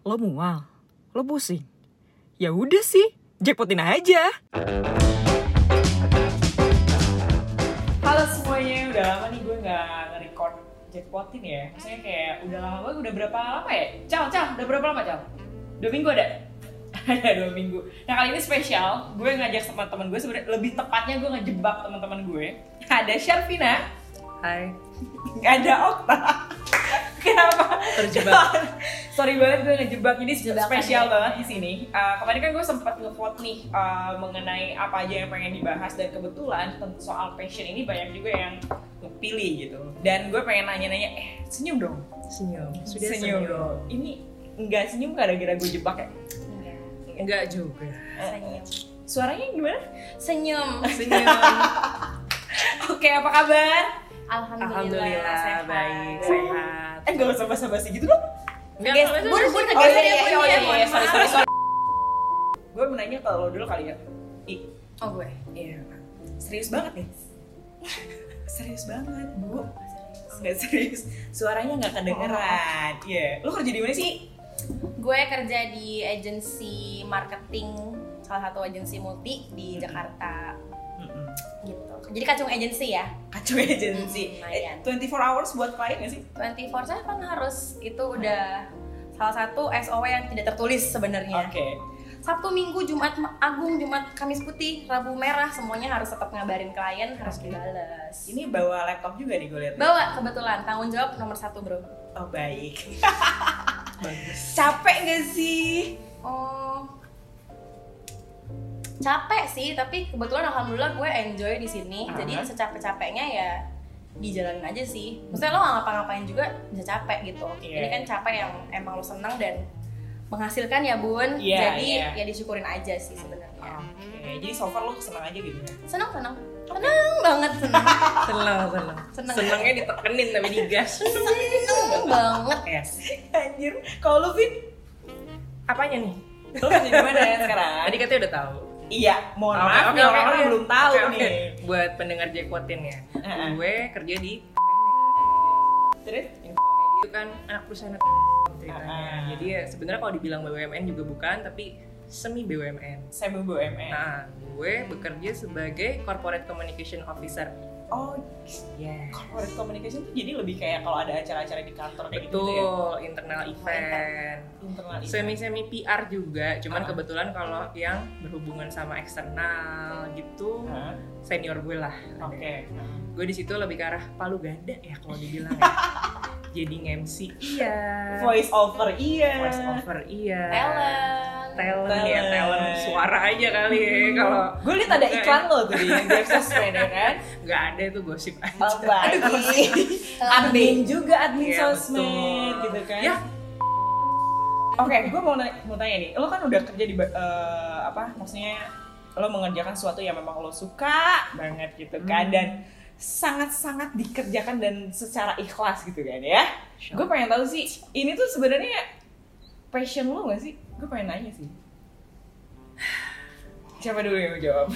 Lo mual? Lo pusing? Ya udah sih, jackpotin aja. Halo semuanya, udah lama nih gue nggak nge-record jackpotin ya. Maksudnya kayak udah lama banget, udah berapa lama ya? Cal, Cal, udah berapa lama Cal? Dua minggu ada? ada dua minggu. Nah kali ini spesial, gue ngajak sama teman gue sebenarnya lebih tepatnya gue ngejebak teman-teman gue. Ada Syarvina, Hai, nggak ada Okta. Kenapa? terjebak. Sorry banget gue ngejebak ini Jebakan spesial ya. banget di sini. Uh, kemarin kan gue sempat nge-vote nih uh, mengenai apa aja yang pengen dibahas dan kebetulan tentang soal passion ini banyak juga yang pilih gitu. Dan gue pengen nanya-nanya, eh senyum dong. Senyum. Sudah senyum. dong. Ini enggak senyum gara-gara gue jebak ya? Enggak juga. Senyum. Suaranya gimana? Senyum. Senyum. Oke, apa kabar? Alhamdulillah, Alhamdulillah sehat. baik, sehat. Eh gak usah basa-basi gitu dong. Enggak, Oh ya, iya, ya, sorry, maaf. sorry, sorry. Gue menanya ke lo dulu kali ya. I, Oh gue. Iya, serius banget nih. serius banget, Bu. Nggak serius. Suaranya nggak kedengeran. Iya. Lu kerja di mana sih? Gue kerja di agensi marketing salah satu agensi multi di Jakarta. Jadi kacung agensi ya. Kacau agency. Hmm, lumayan. Eh, 24 hours buat klien nggak sih? 24/7 harus itu udah salah satu SOW yang tidak tertulis sebenarnya. Oke. Sabtu, Minggu, Jumat Agung, Jumat Kamis Putih, Rabu Merah semuanya harus tetap ngabarin klien harus dibales. Ini bawa laptop juga nih gue lihat. bawa kebetulan tanggung jawab nomor satu bro. Oh baik. Bagus. Capek nggak sih? Oh, capek sih, tapi kebetulan alhamdulillah gue enjoy di sini. Aha. Jadi secapek-capeknya ya dijalanin aja sih. Maksudnya lo nggak ngapa-ngapain juga bisa capek gitu. Iya. Ini kan capek yang emang lo senang dan menghasilkan ya bun. Iya, Jadi iya. ya disyukurin aja sih sebenarnya. Oke. Jadi so far lu seneng aja gitu ya? Senang senang, senang banget senang, Senang, senang. Senang. Senangnya ditekenin tapi digas. senang banget. Yes. Anjir. Kalau lu Vin, Apanya nih? lu kerja di mana ya sekarang? Tadi katanya udah tahu. Iya, mohon Oke, maaf oke, orang-orang oke. belum tahu oke. nih. Buat pendengar Jackpotin ya. Heeh. Gue kerja di Terus? itu kan anak perusahaan ceritanya. Ah. Jadi ya sebenarnya kalau dibilang BUMN juga bukan, tapi semi BUMN. Saya BUMN. Nah, gue bekerja sebagai Corporate Communication Officer. Oh, Yeah. corporate communication tuh jadi lebih kayak kalau ada acara-acara di kantor kayak gitu, ya? Betul, internal event. Internal event. Semi-semi PR juga, cuman Ah. kebetulan kalau yang berhubungan sama eksternal gitu, Hah? senior gue lah. Oke. Gue di situ lebih ke arah palu ganda ya kalau dibilang ya. Jadi nge-MC iya. Voice over iya. Voice over iya. Talent. Talent ya, Talent. talent suara aja kali ya kalau Gue liat ada iklan lo tuh di Sosmed ya kan? nggak ada itu gosip aja. Oh, baik. admin juga admin Iya, sosmed betul. gitu kan? Ya. Oke, gue mau nanya, mau tanya nih, lo kan udah kerja di eh, apa? Maksudnya lo mengerjakan sesuatu yang memang lo suka banget gitu kan Hmm. dan sangat-sangat dikerjakan dan secara ikhlas gitu kan ya. Gue pengen tahu sih, ini tuh sebenarnya passion lo gak sih? Gue pengen nanya sih. Siapa dulu yang mau jawab?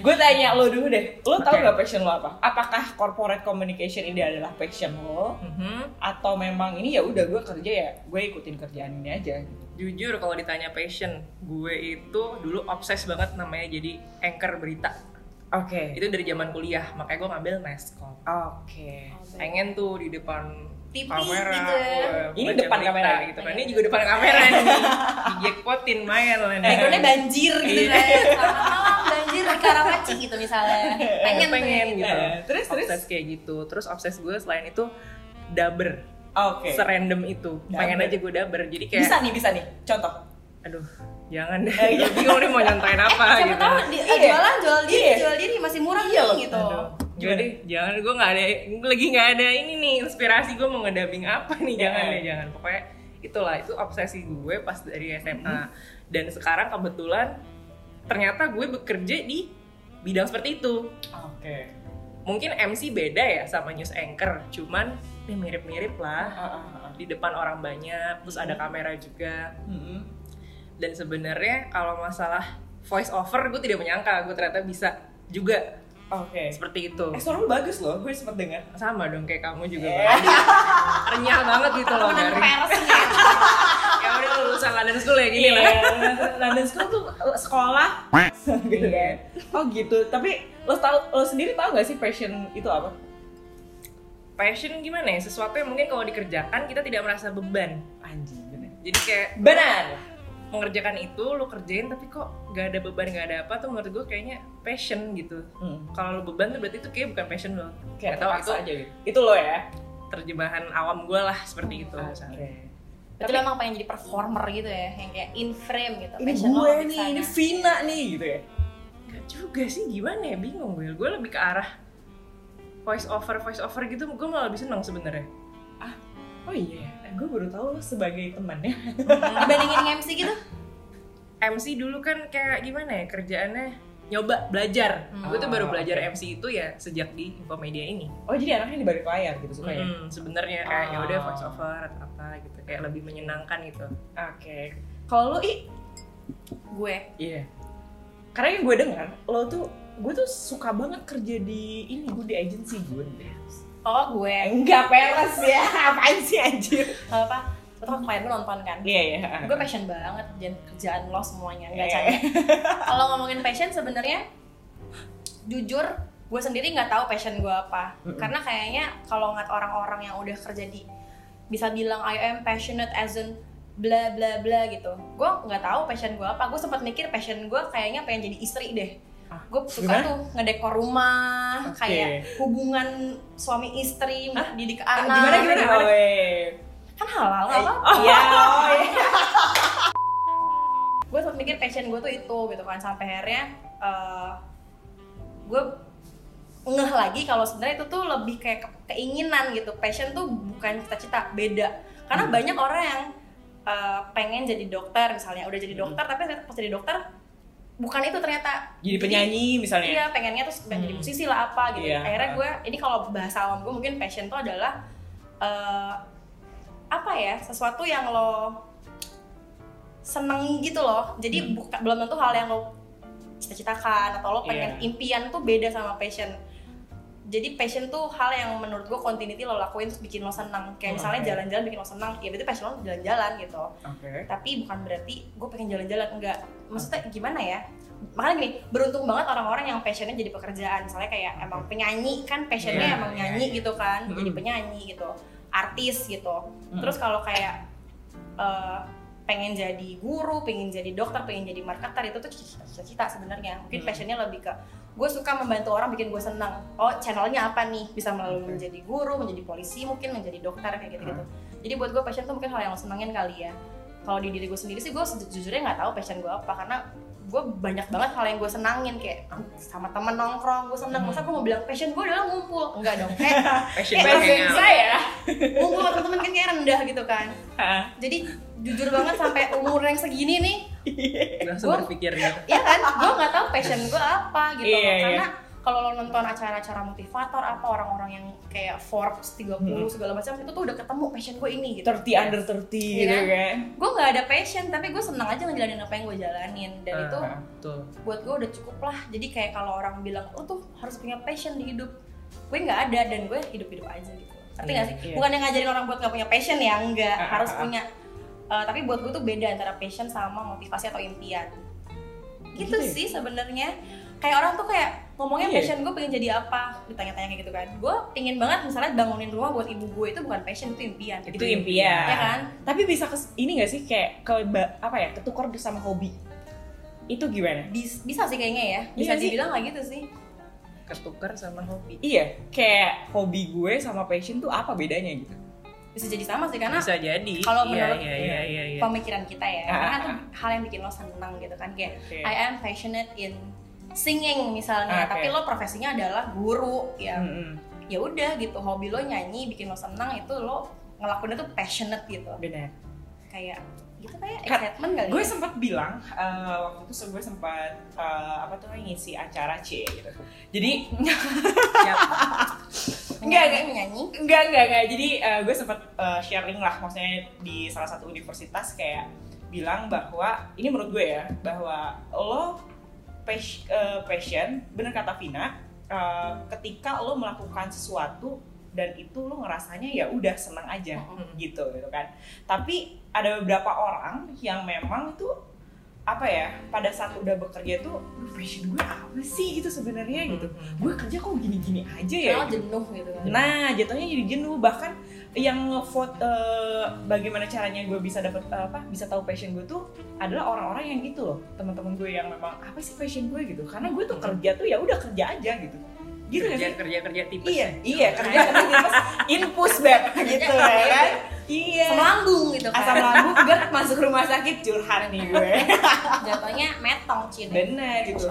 gue tanya lo dulu deh, lo tau gak passion lo apa? Apakah corporate communication ini adalah passion lo? Mhm. Atau memang ini ya udah gue kerja ya, gue ikutin kerjaan ini aja. Jujur kalau ditanya passion, gue itu dulu obses banget namanya jadi anchor berita. Oke. Itu dari zaman kuliah, makanya gue ngambil Meskom. Oke. Pengen tuh di depan TV kamera. gitu ya. Ini depan kamera. gitu kan. Ini juga depan kamera nih. Di jackpotin main lah nih. Backgroundnya banjir gitu Iya. kan Selamat malam banjir di Karawaci gitu misalnya Pengen pengen ya. gitu. Eh, terus, terus? Obses kayak gitu. Terus obses gue selain itu daber. Oke. Serandom itu. Pengen Daber. aja gue daber. Jadi kayak Bisa nih, bisa nih. Contoh. aduh, jangan deh. Eh, iya. Gue bingung nih mau nyontain apa Siapa gitu. tahu di, Iya. jualan jual diri Iya. jual diri masih murah Iya nih gitu Aduh, Gimana? Deh, jangan gue nggak ada, lagi nggak ada ini nih inspirasi gue mau ngedabing apa nih, Iya. jangan deh, jangan. Pokoknya itulah itu obsesi gue pas dari SMA Mm-hmm. dan sekarang kebetulan ternyata gue bekerja di bidang seperti itu. Oke. Mungkin MC beda ya sama news anchor, cuman ya mirip-mirip lah Ah, ah, ah. di depan orang banyak, terus ada Mm-hmm. kamera juga. Mm-mm. Dan sebenarnya kalau masalah voice over gue tidak menyangka gue ternyata bisa juga Oke. seperti itu. Eh, suara lu bagus loh, gue sempet dengar. sama dong kayak kamu juga Eh. Bang. renyah banget gitu loh temenan dari. pers nih. Ya London School tuh sekolah. Gitu kan oh gitu. Tapi lo tau lo sendiri tau gak sih passion itu apa? Passion gimana ya? Sesuatu yang mungkin kalau dikerjakan kita tidak merasa beban. Anjing bener. Jadi kayak benar mengerjakan itu lo kerjain tapi kok gak ada beban gak ada apa tuh menurut gue kayaknya passion gitu. Hmm. kalau lo beban tuh berarti itu kayak bukan passion lo kayak terpaksa itu aja gitu. Itu lo ya? Terjemahan awam gue lah seperti itu oke. misalnya. Berarti lo emang pengen jadi performer gitu ya, yang kayak in frame gitu. ini Passion gue nih ini Vina nih gitu ya. Gak juga sih gimana ya bingung gue. Gue lebih ke arah voice over voice over gitu gue malah lebih seneng sebenarnya oh iya gue baru tahu lo sebagai temannya Dibandingin MC gitu? MC dulu kan kayak gimana ya kerjaannya? Nyoba belajar. Hmm. gue tuh baru belajar. MC itu ya sejak di Infomedia ini. Oh jadi anaknya di balik layar gitu suka ya Hmm, sebenarnya. Kayak ya udah Oh. voice over atau apa gitu. Kayak lebih menyenangkan gitu. Oke. Kalau lo i Gue. iya. Karena yang gue dengar lo tuh gue tuh suka banget kerja di ini gue di agency gue Oh gue. enggak peres ya apaan sih anjir apa? Betul kemarin gue nonton kan. iya iya Gue passion banget dan kerjaan lo semuanya. Enggak Eh. canda. Kalau ngomongin passion sebenarnya jujur gue sendiri nggak tahu passion gue apa. Mm-mm. Karena kayaknya kalau ngeliat orang-orang yang udah kerja di bisa bilang I am passionate as in bla bla bla gitu. Gue nggak tahu passion gue apa. Gue sempat mikir passion gue kayaknya pengen jadi istri deh. Ah, Gue suka gimana? tuh ngedekor rumah, Oke. kayak hubungan suami istri, didik Ah, anak. gimana gimana gitu. oh, iya. Kan halal nggak apa? oh iya oh iya gue sempat mikir passion gue tuh itu gitu kan sampai akhirnya eh, gue ngeh lagi kalau sebenarnya itu tuh lebih kayak ke- keinginan gitu passion tuh bukan cita-cita beda karena Hmm. banyak orang yang eh, pengen jadi dokter misalnya udah jadi Hmm. dokter tapi ternyata pas jadi dokter bukan itu ternyata jadi penyanyi misalnya iya pengennya terus pengen jadi Hmm. musisi lah apa gitu Iya. akhirnya gue ini kalau bahasa awam gue mungkin passion tuh adalah eh, apa ya sesuatu yang lo seneng gitu loh jadi Hmm. bukan belum tentu hal yang lo cita-citakan atau lo pengen Iya. impian tuh beda sama passion jadi passion tuh hal yang menurut gue continuity lo lakuin terus bikin lo senang. Kayak misalnya jalan-jalan bikin lo senang ya berarti passion lo jalan-jalan gitu. Oke. Tapi bukan berarti gue pengen jalan-jalan enggak. Maksudnya gimana ya? Makanya gini beruntung banget orang-orang yang passionnya jadi pekerjaan. Misalnya kayak emang penyanyi kan passionnya Iya, emang iya, nyanyi iya. gitu kan Mm-mm. jadi penyanyi gitu artis gitu. Mm-mm. terus kalau kayak eh, pengen jadi guru pengen jadi dokter pengen jadi marketer itu tuh cita-cita sebenarnya. Mungkin Mm. passionnya lebih ke gue suka membantu orang bikin gue senang. Oh channelnya apa nih? Bisa melalui Oke. menjadi guru menjadi polisi mungkin menjadi dokter kayak gitu gitu Mm. jadi buat gue passion tuh mungkin hal yang lo senengin kali ya. Kalau di diri gue sendiri sih gue sejujurnya nggak tahu passion gue apa karena gue banyak banget hal yang gue senangin kayak sama temen nongkrong gue seneng. Masa gue mau bilang passion gue adalah ngumpul? Enggak dong. Kayak passion gue passion saya ngumpul sama temen-temen kan kayak rendah gitu kan. Jadi jujur banget sampai umur yang segini nih langsung Gua- berpikir gitu. Ya kan? Gue nggak tahu passion gue apa gitu Iya, loh. iya. karena kalau lo nonton acara-acara motivator apa orang-orang yang kayak Forbes 30 Hmm. segala macam itu tuh udah ketemu passion gue ini gitu. 30 under 30 Iya gitu kan? kan? Gue nggak ada passion tapi gue seneng aja ngejalanin apa yang gue jalanin. Dan itu Ah, betul. buat gue udah cukup lah. Jadi kayak kalau orang bilang lo tuh harus punya passion di hidup. Gue nggak ada dan gue hidup-hidup aja gitu. Ngerti Iya, gak sih? iya. bukan yang ngajarin orang buat nggak punya passion ya enggak Ah, ah, harus ah. punya Eh, tapi buat gue tuh beda antara passion sama motivasi atau impian. Gitu, Gitu ya? sih sebenarnya. Kayak orang tuh kayak ngomongnya Iya. passion gue pengen jadi apa ditanya-tanya kayak gitu kan. Gue pingin banget misalnya bangunin rumah buat ibu gue itu bukan passion itu impian. Itu impian. Ya kan? Tapi bisa ke ini gak sih kayak ke apa ya ketukar sama hobi? Itu gimana? Bis- bisa sih kayaknya ya. Bisa Iya sih. dibilang kayak gitu sih. Ketukar sama hobi. Iya kayak hobi gue sama passion tuh apa bedanya gitu bisa jadi sama sih karena bisa jadi kalau iya menurut- iya iya iya iya pemikiran kita ya Ah, karena kan tuh hal yang bikin lo seneng gitu kan kayak Oke. I am passionate in singing misalnya Ah, oke. tapi lo profesinya adalah guru ya Mm-mm. ya udah gitu hobi lo nyanyi bikin lo senang itu lo ngelakuinnya tuh passionate gitu benar kayak gitu kayak excitement kali gue ya. sempat bilang eh, waktu itu gue sempat eh, apa tuh ngisi acara C gitu jadi enggak, enggak. menyanyi enggak enggak enggak jadi eh, gue sempat eh, sharing lah maksudnya di salah satu universitas kayak bilang bahwa ini menurut gue ya bahwa lo eh, passion bener kata Vina eh, ketika lo melakukan sesuatu dan itu lo ngerasanya ya udah senang aja Mm-mm. gitu gitu kan tapi ada beberapa orang yang memang tuh apa ya pada saat udah bekerja tuh "Aduh, passion gue apa sih gitu sebenarnya gitu. Hmm. gue kerja kok gini-gini aja ya? Kalau jenuh gitu kan? Nah jatuhnya jadi jenuh. Bahkan yang ngevote eh, bagaimana caranya gue bisa dapat eh, apa bisa tahu passion gue tuh adalah orang-orang yang gitu loh. Teman-teman gue yang memang apa sih passion gue? gitu. Karena gue tuh kerja tuh ya udah kerja aja gitu gitu kerja sih? kerja kerja tipes. Iya iya kerja kerja terus infus beb gitu ya kan? iya. Asam lambung gitu kan. Asam lambung gue masuk rumah sakit curhat nih gue. Jatuhnya metong cine bener gitu.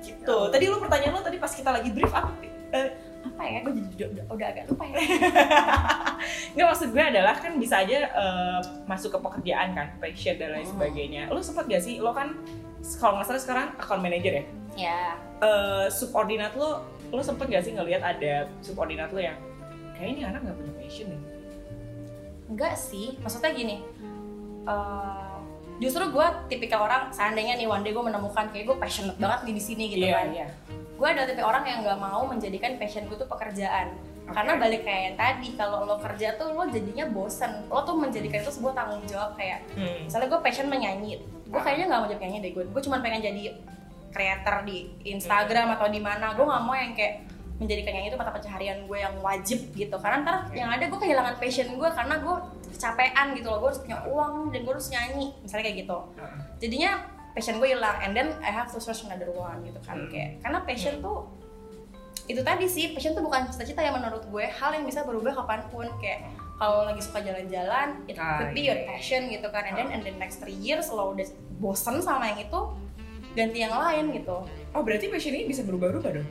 Gitu. Tadi lu pertanyaan lu tadi pas kita lagi brief apa? Eh, Apa ya, gue jadi udah, udah, agak lupa ya. Nggak maksud gue adalah kan bisa aja eh, masuk ke pekerjaan kan, passion dan lain Hmm. sebagainya. Lo sempet gak sih, lo kan kalau nggak salah sekarang account manager ya, Ya, Eh, subordinat lo, lo sempet gak sih ngelihat ada subordinat lo yang kayak ini anak nggak punya passion nih. enggak sih Maksudnya gini eh, Justru gue tipikal orang, seandainya nih one day gue menemukan kayak gue passionate banget nih di sini gitu Iya, kan iya. gue adalah tipe orang yang nggak mau menjadikan passion gue tuh pekerjaan karena balik kayak yang tadi kalau lo kerja tuh lo jadinya bosen lo tuh menjadikan itu sebuah tanggung jawab kayak Hmm. misalnya gue passion menyanyi gue kayaknya nggak mau jadi penyanyi deh gue gue cuma pengen jadi creator di Instagram atau di mana gue nggak mau yang kayak menjadikan nyanyi itu mata pencaharian gue yang wajib gitu. Karena ntar yang ada gue kehilangan passion gue karena gue kecapean gitu loh gue harus punya uang dan gue harus nyanyi misalnya kayak gitu. Jadinya passion gue hilang and then I have to search another one gitu kan Hmm. kayak karena passion tuh itu tadi sih passion tuh bukan cita-cita yang menurut gue hal yang bisa berubah kapan pun kayak kalau lagi suka jalan-jalan it Ah, could be iya, your passion gitu kan and then and then next three years lo udah bosen sama yang itu ganti yang lain gitu Oh berarti passion ini bisa berubah-ubah dong?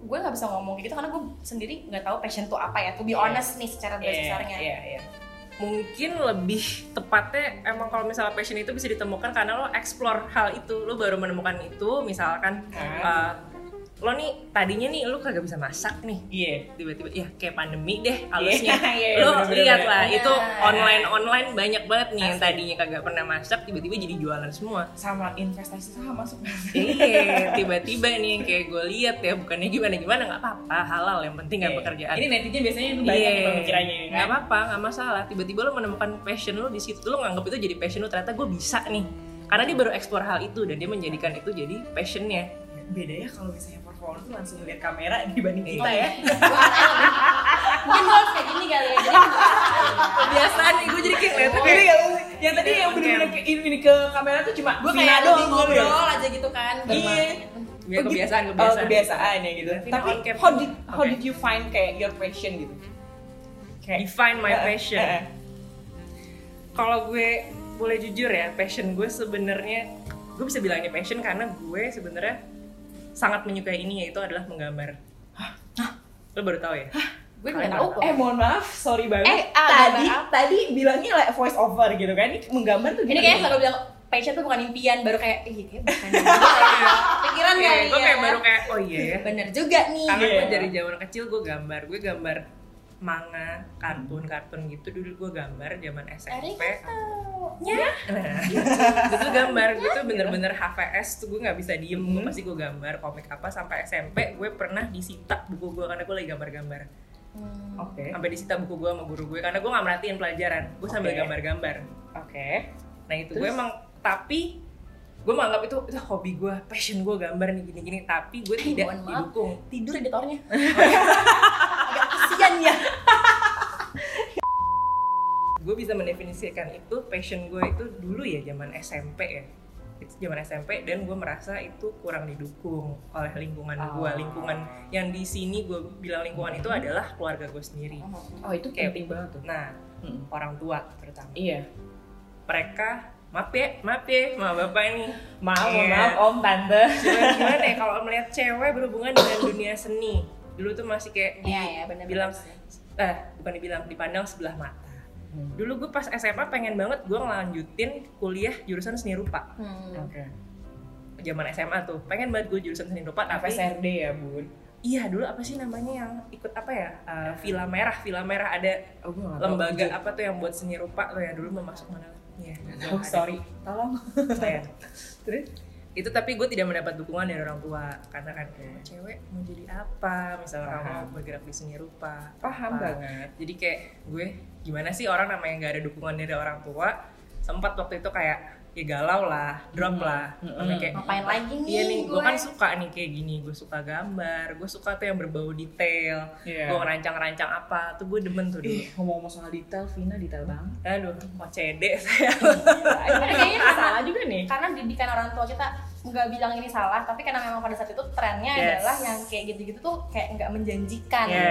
gue nggak bisa ngomong gitu karena gue sendiri nggak tahu passion tuh apa ya to be Iya. honest nih secara garis besarnya Iya, iya. mungkin lebih tepatnya emang kalau misalnya passion itu bisa ditemukan karena lo explore hal itu lo baru menemukan itu misalkan Hmm. uh, lo nih tadinya nih lo kagak bisa masak nih Iya. tiba-tiba ya kayak pandemi deh alusnya Iya, iya, lo lihat lah bener. itu online online banyak banget nih yang Asli. tadinya kagak pernah masak tiba-tiba jadi jualan semua Sama investasi saham masuk. iya tiba-tiba nih yang kayak gue lihat ya bukannya gimana gimana nggak apa-apa halal yang penting kan Iya. pekerjaan Ini netizen biasanya itu banyak Iya, pemikirannya nggak kan. apa-apa, nggak masalah. Tiba-tiba lo menemukan passion lo di situ, lo nganggap itu jadi passion lo. Ternyata gue bisa nih, karena dia baru explore hal itu dan dia menjadikan itu jadi passionnya. Bedanya kalau misalnya perform tuh langsung lihat kamera dibanding Iya. kita ya. Lebih- mungkin gue harus kayak gini kali ya jadi Kebiasaan nih, gue jadi kayak Jadi kayak yang, yang tadi yang bener-bener ke, ini ke kamera tuh cuma gue kayak doang lebih ngobrol. aja gitu kan Iya. ya, kebiasaan, Oh, kebiasaan. kebiasaan ya gitu. Tapi how did how did you find kayak your passion gitu? Kayak Define my passion. Kalau gue boleh jujur ya, passion gue sebenarnya gue bisa bilang ini passion karena gue sebenarnya sangat menyukai ini yaitu adalah menggambar. Hah? Lo baru tahu ya? gue nggak tahu kok Eh mohon maaf, sorry banget. Eh, ah, tadi tadi bilangnya like voice over gitu kan? Ini menggambar tuh ini kayaknya kalau bilang passion tuh bukan impian baru kayak ih kayak bukan ya pikiran Iya, kali gue ya kayak baru kayak oh iya ya. bener juga nih karena Iya. gue dari zaman kecil gue gambar gue gambar manga kartun kartun gitu. Dulu gue gambar zaman SMP ya. Nah itu gambar gue tuh bener-bener HVS tuh gue nggak bisa diem. Gue Hmm. pasti gue gambar komik apa sampai SMP gue pernah disita buku gue karena gue lagi gambar-gambar. Hmm. Oke. sampai disita buku gue sama guru gue karena gue nggak merhatiin pelajaran. Gue sambil gambar-gambar. Oke. nah itu gue emang tapi gue menganggap itu itu hobi gue passion gue gambar nih gini-gini. Tapi gue tidak mohon maaf. didukung. Tidur editornya ya gue bisa mendefinisikan itu passion gue itu dulu ya zaman SMP ya itu zaman SMP dan gue merasa itu kurang didukung oleh lingkungan gue Oh. lingkungan yang di sini gue bilang lingkungan itu adalah keluarga gue sendiri Oh itu Kayak- penting banget tuh. nah Hmm. orang tua terutama Iya. mereka maaf ya maaf ya ma bapak ini Maaf, Iya. maaf om tante. gimana, gimana ya kalau melihat cewek berhubungan dengan dunia seni dulu tuh masih kayak di- Iya, iya, benar-benar bilang sih. eh bukan dibilang dipandang sebelah mata dulu gue pas SMA pengen banget gue ngelanjutin kuliah jurusan seni rupa Hmm. Oke. zaman SMA tuh pengen banget gue jurusan seni rupa tapi FSRD ya bun. iya dulu apa sih namanya yang ikut apa ya Eh, Villa Merah Villa Merah ada Oh, gue nggak tahu. lembaga apa tuh yang buat seni rupa tuh yang dulu mau masuk mana Iya, Oh sorry. Tolong. saya Terus? Itu tapi gue tidak mendapat dukungan dari orang tua karena kan "Oh, cewek mau jadi apa misalnya kamu Paham. bergerak di seni rupa Paham apa?" banget. jadi kayak gue gimana sih orang namanya nggak ada dukungan dari orang tua sempat waktu itu kayak ya galau lah drop Hmm. lah Hmm. Kayak ngapain lagi nih Iya nih, gue gue kan suka nih kayak gini, gue suka gambar, gue suka tuh yang berbau detail, Iya. gue ngerancang-rancang apa, tuh gue demen tuh dulu. Ngomong-ngomong soal detail, Vina detail banget. Aduh, mau cede saya. Ini kayaknya salah juga nih. karena didikan orang tua kita nggak bilang ini salah tapi karena memang pada saat itu trennya Yes. adalah yang kayak gitu-gitu tuh kayak nggak menjanjikan Iya,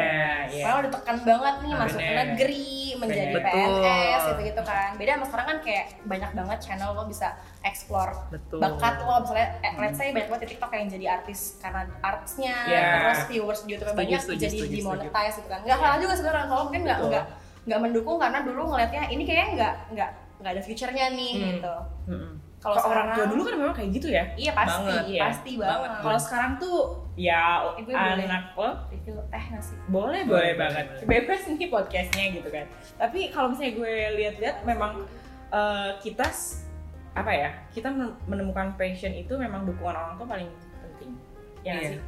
iya. Karena udah tekan banget nih Ah, masuk ke negeri, menjadi Bener. PNS gitu-gitu kan. Beda sama sekarang kan kayak banyak banget channel lo bisa explore Betul. bakat lo misalnya eh, let's say banyak banget di TikTok yang jadi artis karena artsnya Iya. terus viewers di YouTube Setuju, banyak setuju, jadi setuju, dimonetize gitu kan. Nggak salah juga sebenarnya kalau mungkin nggak nggak nggak mendukung karena dulu ngelihatnya ini kayaknya nggak nggak nggak ada future-nya nih Hmm. gitu. Mm-mm. Kalau orang tua dulu kan memang kayak gitu ya. Iya pasti, Banget, iya. pasti Banget. banget. Kalau sekarang tuh ya Ibu anak lo review teh nggak sih? boleh Boleh, boleh boleh, banget boleh. bebas nih podcastnya gitu kan tapi kalau misalnya gue lihat-lihat memang eh, kita apa ya kita men- menemukan passion itu memang dukungan orang tua paling penting ya Iya. sih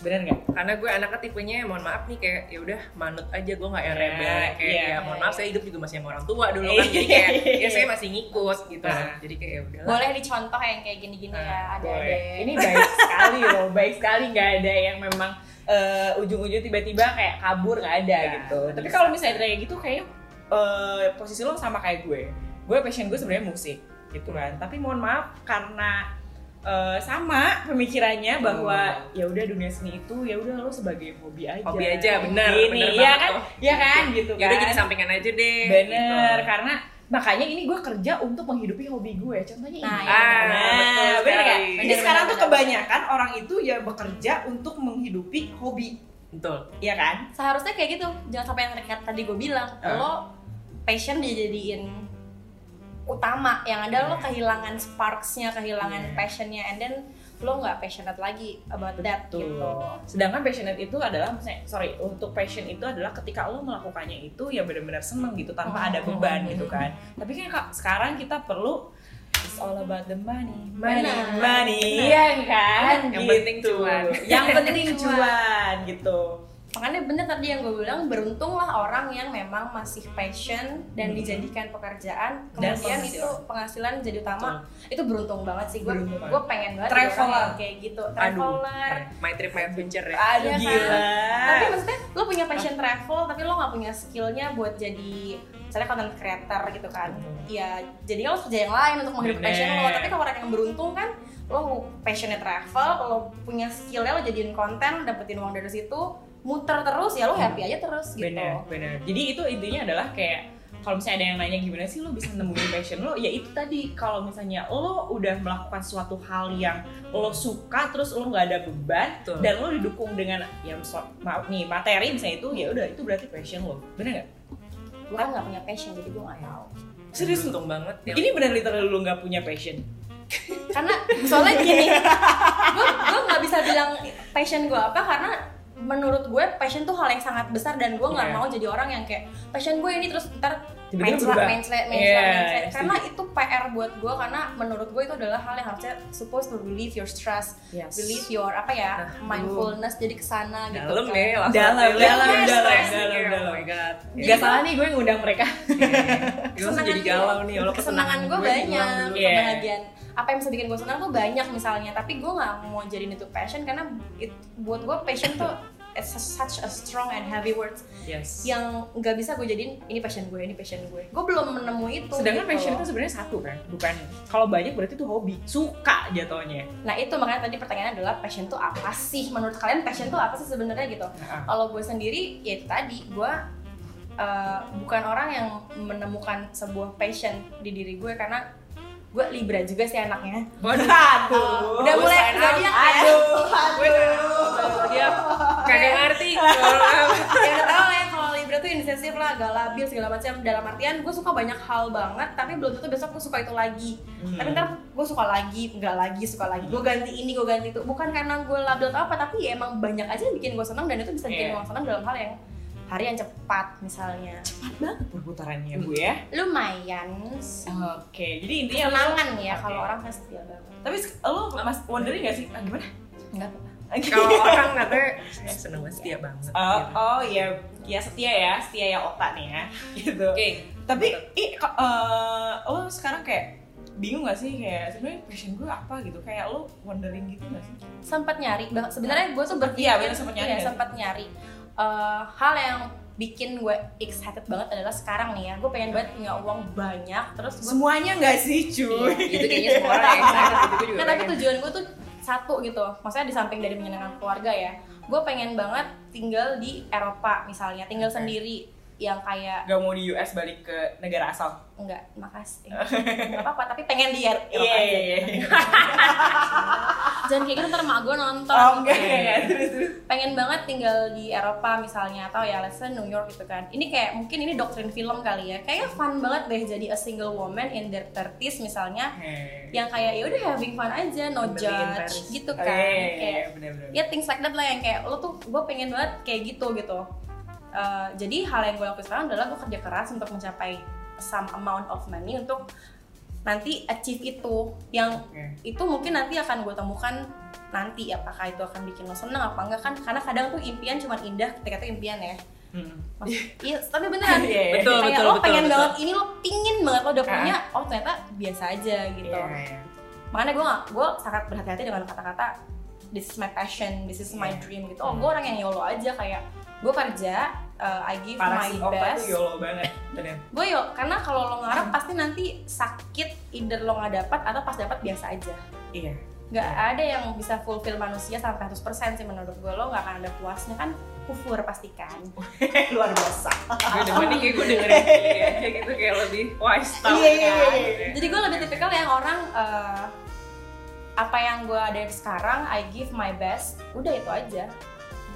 bener nggak? Karena gue anaknya tipenya mohon maaf nih kayak ya udah manut aja gue nggak yang Iya, rebel kayak iya. ya mohon maaf saya hidup juga masih sama orang tua dulu kan. Jadi kayak ya saya masih ngikut gitu. Nah. jadi kayak ya udahlah. Boleh dicontoh yang kayak gini-gini Nah, ya, ada ada. ini baik sekali loh baik sekali. Nggak ada yang memang eh, ujung-ujung tiba-tiba kayak kabur nggak ada Nggak, gitu. Tapi bisa. kalau misalnya kayak gitu kayak eh, posisi lo sama kayak gue. Gue passion gue sebenarnya musik gitu kan. Tapi mohon maaf karena eh, sama pemikirannya bahwa ya udah dunia seni itu ya udah lo sebagai hobi aja hobi aja bener Gini, bener ya kan tuh. ya kan gitu ya udah kan jadi sampingan aja deh bener gitu. karena makanya ini gue kerja untuk menghidupi hobi gue contohnya Nah, ini iya, Ah, bener. betul Nah, bener nggak? Jadi Bener, sekarang bener, tuh bener. kebanyakan orang itu ya bekerja untuk menghidupi hobi, betul ya kan? Seharusnya kayak gitu, jangan sampai yang terkait tadi gue bilang, Ah. lo passion dijadiin utama, yang ada lo kehilangan sparksnya, kehilangan Iya. passionnya, and then lo nggak passionate lagi about that Betul. gitu. Sedangkan passionate itu adalah, misalnya, sorry, untuk passion itu adalah ketika lo melakukannya itu ya benar-benar seneng gitu tanpa ada Hmm. beban gitu kan. Tapi kan Kak, sekarang kita perlu it's all about the money, money, money, Benar. iya kan? Yang Gitu. penting cuan. Yang penting cuan gitu. Makanya bener tadi yang gue bilang, beruntunglah orang yang memang masih passion dan Hmm. dijadikan pekerjaan, Dan kemudian itu penghasilan jadi utama. Itu beruntung banget sih, gue Beruntung gue pengen banget Traveler. kayak gitu, traveler. my trip my adventure ya Aduh kan? gila. tapi maksudnya lo punya passion travel tapi lo nggak punya skillnya buat jadi misalnya content creator gitu kan ya jadi lo kerja yang lain untuk menghidupi passion lo tapi kalau orang yang beruntung kan lo passionnya travel lo punya skillnya lo jadiin konten dapetin uang dari situ muter terus ya lo happy aja terus gitu Bener, bener. Jadi itu intinya adalah kayak kalau misalnya ada yang nanya gimana sih lo bisa nemuin passion lo, ya itu tadi kalau misalnya lo udah melakukan suatu hal yang lo suka terus lo nggak ada beban Betul. dan lo didukung dengan ya so- maaf nih materi misalnya itu ya udah itu berarti passion lo, bener nggak? gue kan nggak punya passion jadi gue nggak tahu Serius untung banget ya Ini bener literal lo nggak punya passion. karena soalnya gini gue gue nggak bisa bilang passion gue apa karena menurut gue passion tuh hal yang sangat besar dan gue nggak Iya. mau jadi orang yang kayak passion gue ini terus ntar Tiba-tiba main berubah. main main Iya, main slate setuju. karena itu PR buat gue karena menurut gue itu adalah hal yang harusnya supposed to relieve your stress Yes. relieve your apa ya Nah, mindfulness jadi ke sana gitu dalam kan. deh langsung Dalam, dalam, Yes, dalam, stress dalam, dalam. oh my god Jadi Gak salah nih gue ngundang mereka. gue langsung jadi galau nih kesenangan gue banyak. Iya. kebahagiaan apa yang bisa bikin gue senang tuh banyak misalnya. Tapi gue nggak mau jadiin itu passion karena it- buat gue passion tuh it's such a strong and heavy words Yes. yang nggak bisa gue jadiin ini passion gue ini passion gue. Gue belum menemui itu Sedangkan gitu. passion itu sebenarnya satu kan, bukan. Kalau banyak berarti itu hobi, suka jatuhnya. nah itu makanya tadi pertanyaannya adalah passion tuh apa sih? Menurut kalian passion tuh apa sih sebenarnya gitu? Nah, kalau gue sendiri ya itu tadi gue uh, bukan orang yang menemukan sebuah passion di diri gue karena gue libra juga sih anaknya. Waduh. Aduh. udah mulai up. zodiak ya? Aduh, gue dia kagak ngerti. Ya udah tau lah ya kalau Libra tuh inisiatif lah, agak labil segala macam. Dalam artian gue suka banyak hal banget tapi belum tentu besok gue suka itu lagi. Hmm. tapi ntar gue suka lagi, enggak lagi, suka lagi. Gue ganti ini, gue ganti itu. Bukan karena gue labil atau apa tapi ya emang banyak aja yang bikin gue senang dan itu bisa bikin Iya. gue senang dalam hal yang hari yang cepat misalnya. Cepat banget perputarannya bu ya. lumayan. Oke, jadi intinya kesenangan ya Oke. kalau orang kan setia banget Tapi lo mas wondering gak sih? Ah, gimana? enggak apa kalau orang saya seneng banget setia banget. Oh, gitu. oh ya, ya setia ya, setia ya otak nih ya, gitu. oke. Tapi, i, ko- eh, lo sekarang kayak bingung gak sih? Kayak sebenarnya passion gue apa? Gitu. Kayak lo wondering gitu gak sih? Sempat nyari sebenarnya gue tuh berpikir Iya, bener, sempat nyari iya, sih? sempat nyari Eh, hal yang bikin gue excited banget adalah sekarang nih ya gue pengen banget punya uang banyak terus gue semuanya nggak sih cuy? Itu kayaknya semua orang yang excited gitu gue juga Nah, tapi tujuan gue tuh satu gitu. Maksudnya di samping dari menyenangkan keluarga ya, gue pengen banget tinggal di Eropa misalnya, tinggal sendiri yang kayak gak mau di US balik ke negara asal? Enggak makasih. Enggak apa-apa tapi pengen di Er- Eropa iya aja. iya iya. Jangan kayak gitu ntar mak gue nonton. Oh terus terus. pengen banget tinggal di Eropa misalnya atau ya let's say New York gitu kan. Ini kayak mungkin ini doktrin film kali ya. Kayaknya fun banget deh jadi a single woman in their 30s misalnya. Oke. yang kayak ya udah having fun aja no Bener, in judge gitu Oh, kan iya, iya, kayak iya, bener-bener. ya things like that lah yang kayak lo tuh gue pengen banget kayak gitu gitu Uh, jadi hal yang gue lakuin sekarang adalah gue kerja keras untuk mencapai some amount of money untuk nanti achieve itu yang Oke. itu mungkin nanti akan gue temukan nanti apakah itu akan bikin lo seneng apa enggak kan karena kadang tuh impian cuma indah ketika itu impian ya Hmm. Iya tapi beneran Iya, iya. Betul, kayak betul, lo betul, pengen betul. banget ini lo pingin banget lo udah Ah. punya oh ternyata biasa aja gitu Iya, iya. makanya gue gak, gue sangat berhati-hati dengan kata-kata this is my passion, this is my Iya. dream gitu. Oh, gue orang yang YOLO aja kayak gue kerja, uh, I give parah my sih Opa best. tuh yolo banget Gue yo, karena kalau lo ngarep pasti nanti sakit, either lo nggak dapat atau pas dapat biasa aja. iya Gak Iya. ada yang bisa fulfill manusia sampai 100% sih menurut gue. Lo gak akan ada puasnya kan kufur pastikan. luar biasa gue demen nih kayak gue dengerin dia aja gitu kayak lebih wise tau Iya, iya, kan. iya, iya. Jadi gue lebih tipikal yang orang uh, apa yang gue ada sekarang, I give my best, udah itu aja.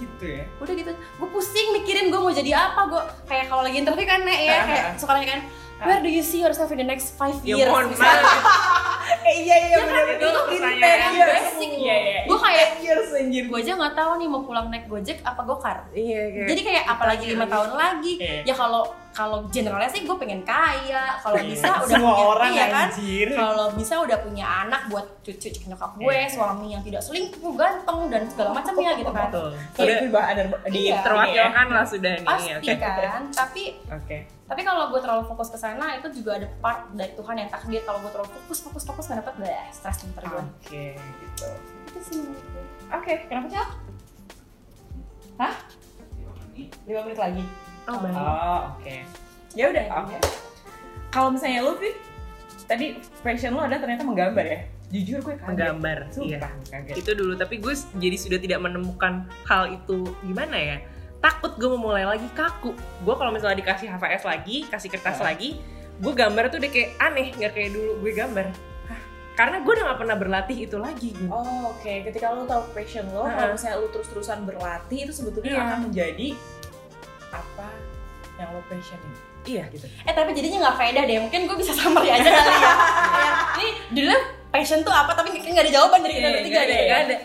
Gitu ya. Udah gitu gue pusing mikirin gue mau jadi apa gue kayak kalau lagi interview kan Nek, ya Ah, kayak suka nanya kan where do you see yourself in the next five ya years? mohon misalnya. maaf. Eh iya iya Ya kan, bener itu bener pertanyaan Iya, basic. iya iya. Gua kayak, years anjir. gue aja nggak tahu nih mau pulang naik gojek apa gokar. Iya kayak jadi kayak apalagi lima tahun lagi Iya. ya kalau kalau generalnya sih gue pengen kaya. Kalau Iya. bisa udah semua punya orang iya kan? kalau bisa udah punya anak buat cucu cucu nyokap gue Iya. suami yang tidak selingkuh ganteng dan segala macamnya gitu kan. Betul. Udah. bah- ada di Iya. terwakilkan lah sudah nih pasti oke. kan? Tapi oke. tapi kalau gue terlalu fokus ke sana itu juga ada part dari Tuhan yang takdir. Kalau gue terlalu fokus fokus fokus nggak dapet deh stres ntar gue oke gitu. Itu sih. Menurut gue. oke kenapa cak hah? Lima menit lagi oh baik. Oh oke. Ya udah oke. Kalau misalnya lu Fit tadi passion lu ada ternyata menggambar ya? Jujur gue kaget. Menggambar iya. Sumpah, kaget. Itu dulu tapi gue jadi sudah tidak menemukan hal itu gimana ya? Takut gue mau mulai lagi kaku. Gue kalau misalnya dikasih HVS lagi kasih kertas Ah. lagi gue gambar tuh udah kayak aneh nggak kayak dulu gue gambar. Karena gue udah gak pernah berlatih itu lagi. Oh oke, ketika lo tahu passion lo, Heeh. kalau misalnya lo terus-terusan berlatih itu sebetulnya Iya. akan menjadi apa yang lo passionin. iya. Gitu. eh tapi jadinya nggak faedah deh. Mungkin gue bisa summary aja kali ya. Ini dulu passion tuh apa? Tapi nggak ada jawaban dari kita Iya, bertiga deh ada, nggak ada.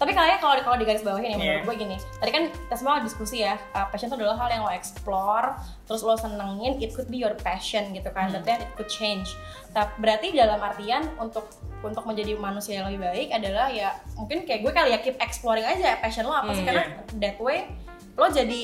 Tapi kalian kalau kalau di garis bawahin ya menurut Iya. gue gini. Tadi kan kita semua diskusi ya uh, passion itu adalah hal yang lo explore terus lo senengin it could be your passion gitu kan. Hmm. then it could change. Tapi berarti dalam artian untuk untuk menjadi manusia yang lebih baik adalah ya mungkin kayak gue kali ya keep exploring aja passion lo apa sih? Hmm, karena that way lo jadi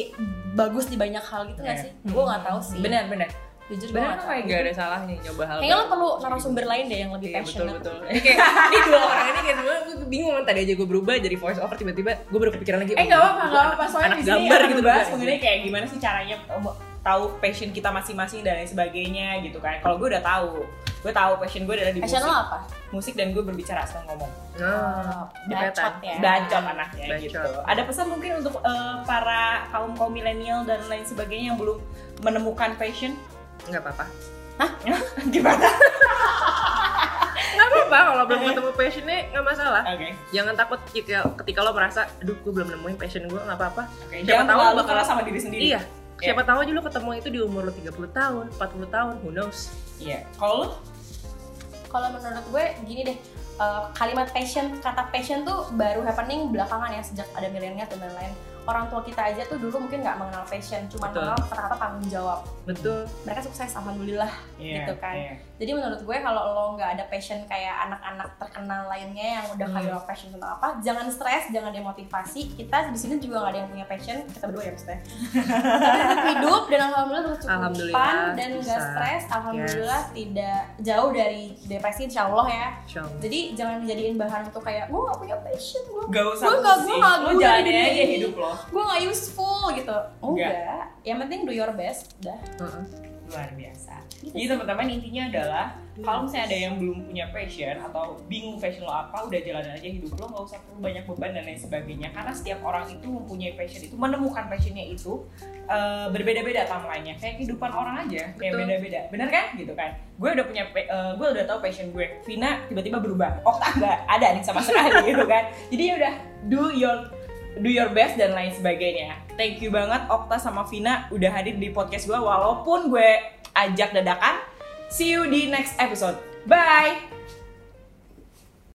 bagus di banyak hal gitu nggak Iya. sih gue nggak tahu sih Benar benar. jujur gue benar tahu gak ada salahnya nyoba hal kayaknya lo perlu narasumber lain deh yang lebih Iya betul passionate betul. Ini kayak ini dua orang ini kayak sebenarnya gue bingung kan tadi aja gue berubah jadi voice over tiba-tiba gue baru kepikiran lagi. Eh oh, nggak apa-apa, anak- apa-apa. Soalnya di sini gambar gitu bahas bukan? mengenai kayak gimana sih caranya um, tahu passion kita masing-masing dan lain sebagainya gitu kan. Kalau gue udah tahu, gue tahu passion gue adalah di passion musik. lo apa Musik dan gue berbicara asal ngomong. Nah, bacot jepetan. ya Bacot anaknya Bacot. gitu. Ada pesan mungkin untuk eh, para kaum kaum milenial dan lain sebagainya yang belum menemukan passion? nggak apa-apa. Gimana? Nggak apa-apa kalau belum ketemu passionnya nggak masalah. Oke. Jangan takut ketika, ketika lo merasa, aduh gue belum nemuin passion gue nggak apa-apa. Oke, Siapa jangan tahu bakal- sama diri sendiri. Iya. Siapa tahu aja lo ketemu itu di umur lo 30 tahun, 40 tahun, who knows? Iya. Kalau lu kalau menurut gue gini deh uh, kalimat passion kata passion tuh baru happening belakangan ya sejak ada milenial dan lain-lain orang tua kita aja tuh dulu mungkin nggak mengenal passion cuma mengenal kata-kata tanggung jawab. Betul. Mereka sukses alhamdulillah Iya, gitu kan. iya. jadi menurut gue kalau lo nggak ada passion kayak anak-anak terkenal lainnya yang udah Hmm. kayak passion tentang apa jangan stres jangan demotivasi. Kita di sini juga nggak ada yang punya passion. Kita berdua ya maksudnya? Kita tetap hidup dan alhamdulillah berkecukupan Alhamdulillah, dan nggak stres alhamdulillah tidak jauh dari depresi insya Allah ya. Insya Allah. jadi jangan dijadiin bahan untuk kayak gue gak punya passion gue Gak usah Gue nggak- gue nggak lo guna jalanin. di dunia aja ini. hidup lo gue gak useful gitu Enggak. enggak yang penting do your best udah Heeh. luar biasa. Gitu Jadi teman-teman intinya adalah kalau misalnya ada yang belum punya passion atau bingung passion lo apa, udah jalanin aja hidup lo, nggak usah perlu banyak beban dan lain sebagainya. Karena setiap orang itu mempunyai passion itu, menemukan passionnya itu eh, berbeda-beda timelinenya. Kayak kehidupan orang aja, kayak Betul. beda-beda. Bener kan? Gitu kan? Gue udah punya, eh, gue udah tahu passion gue. Vina tiba-tiba berubah. Okta nggak ada nih sama sekali gitu kan? Jadi ya udah do your do your best dan lain sebagainya. Thank you banget Okta sama Vina udah hadir di podcast gue walaupun gue ajak dadakan. See you di next episode. Bye.